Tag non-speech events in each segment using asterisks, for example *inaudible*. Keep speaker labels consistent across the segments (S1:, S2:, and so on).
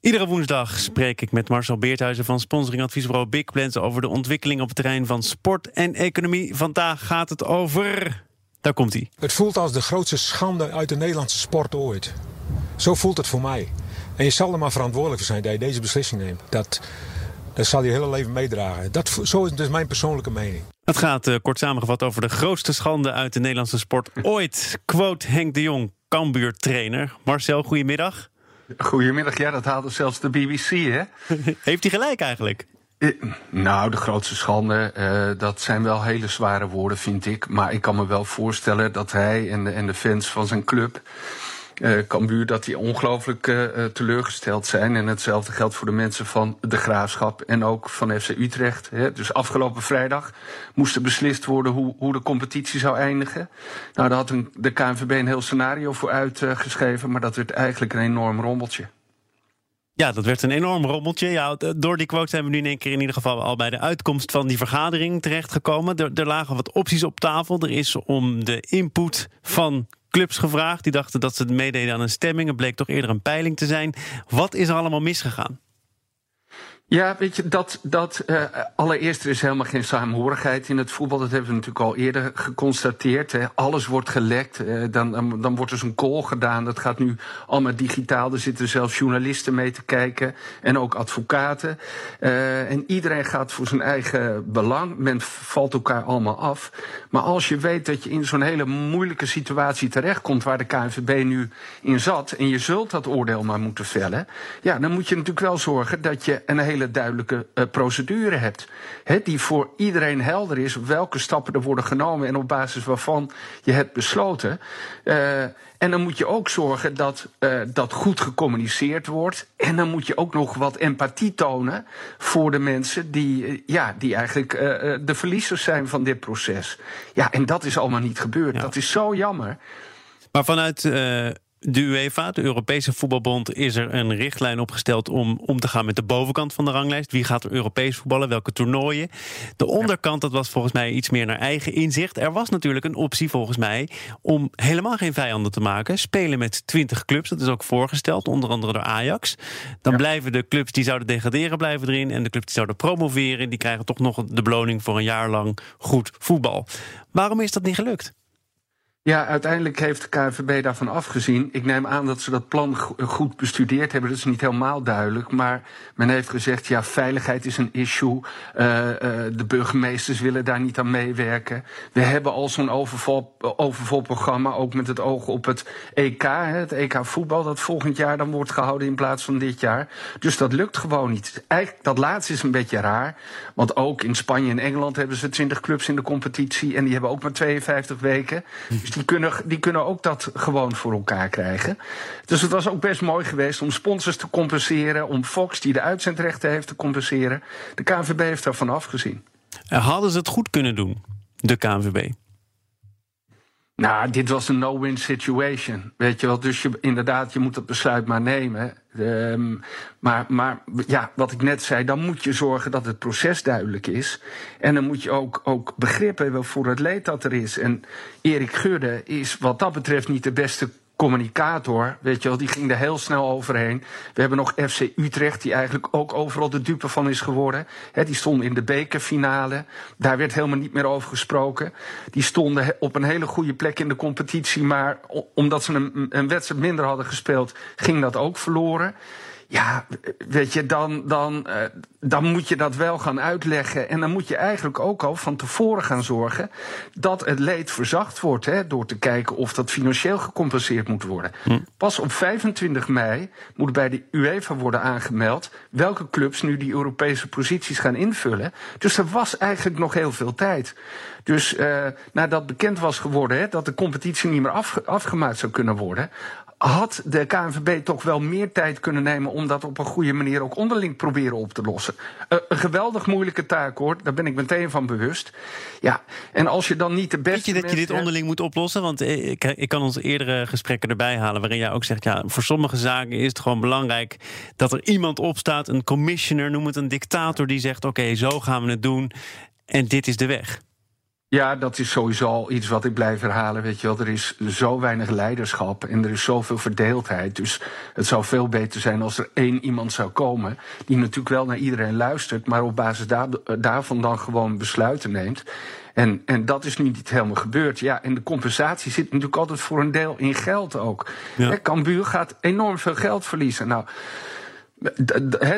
S1: Iedere woensdag spreek ik met Marcel Beerthuizen van sponsoringadviesbureau Big Plans over de ontwikkeling op het terrein van sport en economie. Vandaag gaat het over. Daar komt hij.
S2: Het voelt als de grootste schande uit de Nederlandse sport ooit. Zo voelt het voor mij. En je zal er maar verantwoordelijk voor zijn dat je deze beslissing neemt. Dat, dat zal je hele leven meedragen. Dat, zo is dus mijn persoonlijke mening.
S1: Het gaat uh, kort samengevat over de grootste schande uit de Nederlandse sport ooit. Quote Henk de Jong, Cambuur trainer. Marcel, goedemiddag.
S3: Goedemiddag, ja, dat haalde zelfs de BBC, hè? *laughs*
S1: Heeft hij gelijk eigenlijk?
S3: Eh, nou, de grootste schande, uh, dat zijn wel hele zware woorden, vind ik. Maar ik kan me wel voorstellen dat hij en de, en de fans van zijn club Cambuur dat die ongelooflijk uh, teleurgesteld zijn. En hetzelfde geldt voor de mensen van de Graafschap en ook van FC Utrecht. Hè. Dus afgelopen vrijdag moest er beslist worden hoe, hoe de competitie zou eindigen. Nou, daar had de KNVB een heel scenario voor uitgeschreven, maar dat werd eigenlijk een enorm rommeltje.
S1: Ja, dat werd een enorm rommeltje. Ja, door die quote zijn we nu in één keer in ieder geval al bij de uitkomst van die vergadering terechtgekomen. Er, er lagen wat opties op tafel. Er is om de input van clubs gevraagd. Die dachten dat ze meededen aan een stemming. Het bleek toch eerder een peiling te zijn. Wat is er allemaal misgegaan?
S3: Ja, weet je, dat, dat uh, allereerst er is helemaal geen samenhorigheid in het voetbal. Dat hebben we natuurlijk al eerder geconstateerd. Hè. Alles wordt gelekt. Uh, dan, dan, wordt er zo'n call gedaan. Dat gaat nu allemaal digitaal. Er zitten zelfs journalisten mee te kijken. En ook advocaten. Uh, en iedereen gaat voor zijn eigen belang. Men valt elkaar allemaal af. Maar als je weet dat je in zo'n hele moeilijke situatie terechtkomt... waar de KNVB nu in zat... en je zult dat oordeel maar moeten vellen... ja, dan moet je natuurlijk wel zorgen dat je een hele hele duidelijke uh, procedure hebt. He, die voor iedereen helder is welke stappen er worden genomen en op basis waarvan je hebt besloten. Uh, en dan moet je ook zorgen dat uh, dat goed gecommuniceerd wordt. En dan moet je ook nog wat empathie tonen voor de mensen die, ja, die eigenlijk de verliezers zijn van dit proces. Ja, en dat is allemaal niet gebeurd. Ja. Dat is zo jammer.
S1: Maar vanuit de UEFA, de Europese voetbalbond, is er een richtlijn opgesteld om om te gaan met de bovenkant van de ranglijst. Wie gaat er Europees voetballen, welke toernooien? De onderkant, dat was volgens mij iets meer naar eigen inzicht. Er was natuurlijk een optie volgens mij om helemaal geen vijanden te maken. Spelen met 20 clubs, dat is ook voorgesteld, onder andere door Ajax. Dan ja. blijven de clubs die zouden degraderen blijven erin. En de clubs die zouden promoveren, die krijgen toch nog de beloning voor een jaar lang goed voetbal. Waarom is dat niet gelukt?
S3: Ja, uiteindelijk heeft de KNVB daarvan afgezien. Ik neem aan dat ze dat plan goed bestudeerd hebben. Dat is niet helemaal duidelijk. Maar men heeft gezegd, ja, veiligheid is een issue. Uh, uh, de burgemeesters willen daar niet aan meewerken. We hebben al zo'n overvol, overvol programma, ook met het oog op het EK. Het EK voetbal, dat volgend jaar dan wordt gehouden in plaats van dit jaar. Dus dat lukt gewoon niet. Eigenlijk, dat laatste is een beetje raar. Want ook in Spanje en Engeland hebben ze 20 clubs in de competitie. En die hebben ook maar 52 weken. Dus die kunnen, die kunnen ook dat gewoon voor elkaar krijgen. Dus het was ook best mooi geweest om sponsors te compenseren, om Fox, die de uitzendrechten heeft, te compenseren. De KNVB heeft daarvan afgezien.
S1: Hadden ze het goed kunnen doen, de KNVB?
S3: Nou, dit was een no-win situation. Weet je wel, dus je, inderdaad, je moet dat besluit maar nemen. Um, maar, maar ja, wat ik net zei, dan moet je zorgen dat het proces duidelijk is. En dan moet je ook, ook begrip hebben voor het leed dat er is. En Erik Gudde is wat dat betreft niet de beste communicator, weet je wel, die ging er heel snel overheen. We hebben nog FC Utrecht, die eigenlijk ook overal de dupe van is geworden. He, die stonden in de bekerfinale. Daar werd helemaal niet meer over gesproken. Die stonden op een hele goede plek in de competitie, maar omdat ze een, een wedstrijd minder hadden gespeeld, ging dat ook verloren. Ja, weet je, dan, dan, uh, dan moet je dat wel gaan uitleggen. En dan moet je eigenlijk ook al van tevoren gaan zorgen dat het leed verzacht wordt. Hè, door te kijken of dat financieel gecompenseerd moet worden. Hm. Pas op 25 mei moet bij de UEFA worden aangemeld welke clubs nu die Europese posities gaan invullen. Dus er was eigenlijk nog heel veel tijd. Dus uh, nadat bekend was geworden hè, dat de competitie niet meer afge afgemaakt zou kunnen worden, had de KNVB toch wel meer tijd kunnen nemen om dat op een goede manier ook onderling proberen op te lossen. Uh, een geweldig moeilijke taak hoor, daar ben ik meteen van bewust. Ja, en als je dan niet de beste.
S1: Weet je dat je dit onderling moet oplossen? Want ik, ik kan ons eerdere gesprekken erbij halen waarin jij ook zegt: ja, voor sommige zaken is het gewoon belangrijk dat er iemand opstaat, een commissioner, noem het een dictator, die zegt: oké, zo gaan we het doen en dit is de weg.
S3: Ja, dat is sowieso iets wat ik blijf herhalen. Weet je wel, er is zo weinig leiderschap en er is zoveel verdeeldheid. Dus het zou veel beter zijn als er één iemand zou komen. die natuurlijk wel naar iedereen luistert, maar op basis daarvan dan gewoon besluiten neemt. En, en dat is nu niet helemaal gebeurd. Ja, en de compensatie zit natuurlijk altijd voor een deel in geld ook. Ja. Cambuur gaat enorm veel geld verliezen. Nou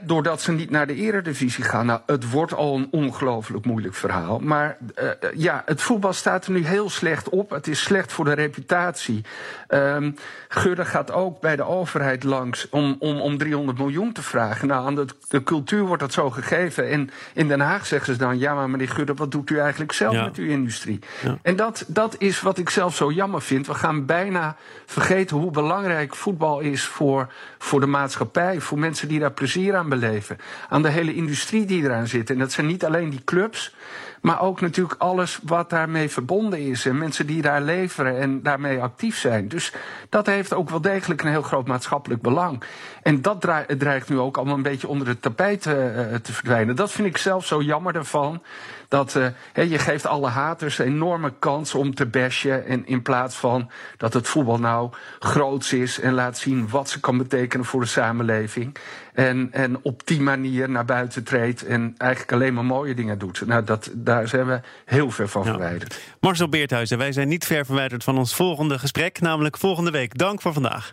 S3: doordat ze niet naar de eredivisie gaan. Nou, het wordt al een ongelooflijk moeilijk verhaal. Maar uh, ja, het voetbal staat er nu heel slecht op. Het is slecht voor de reputatie. Um, Gudde gaat ook bij de overheid langs om, om, om 300 miljoen te vragen. Nou, aan de, de cultuur wordt dat zo gegeven. En in Den Haag zeggen ze dan: ja, maar meneer Gudde, wat doet u eigenlijk zelf met uw industrie? Ja. En dat, dat is wat ik zelf zo jammer vind. We gaan bijna vergeten hoe belangrijk voetbal is voor, voor de maatschappij, voor mensen die daar plezier aan beleven. Aan de hele industrie die eraan zit. En dat zijn niet alleen die clubs, maar ook natuurlijk alles wat daarmee verbonden is. En mensen die daar leveren en daarmee actief zijn. Dus dat heeft ook wel degelijk een heel groot maatschappelijk belang. En dat dreigt nu ook allemaal een beetje onder het tapijt uh, te verdwijnen. Dat vind ik zelf zo jammer daarvan. Dat uh, je geeft alle haters een enorme kans om te bashen. En in plaats van dat het voetbal nou groots is en laat zien wat ze kan betekenen voor de samenleving. En, en op die manier naar buiten treedt en eigenlijk alleen maar mooie dingen doet. Nou, dat, daar zijn we heel ver van verwijderd.
S1: Marcel Beerthuizen, wij zijn niet ver verwijderd van ons volgende gesprek, namelijk volgende week. Dank voor vandaag.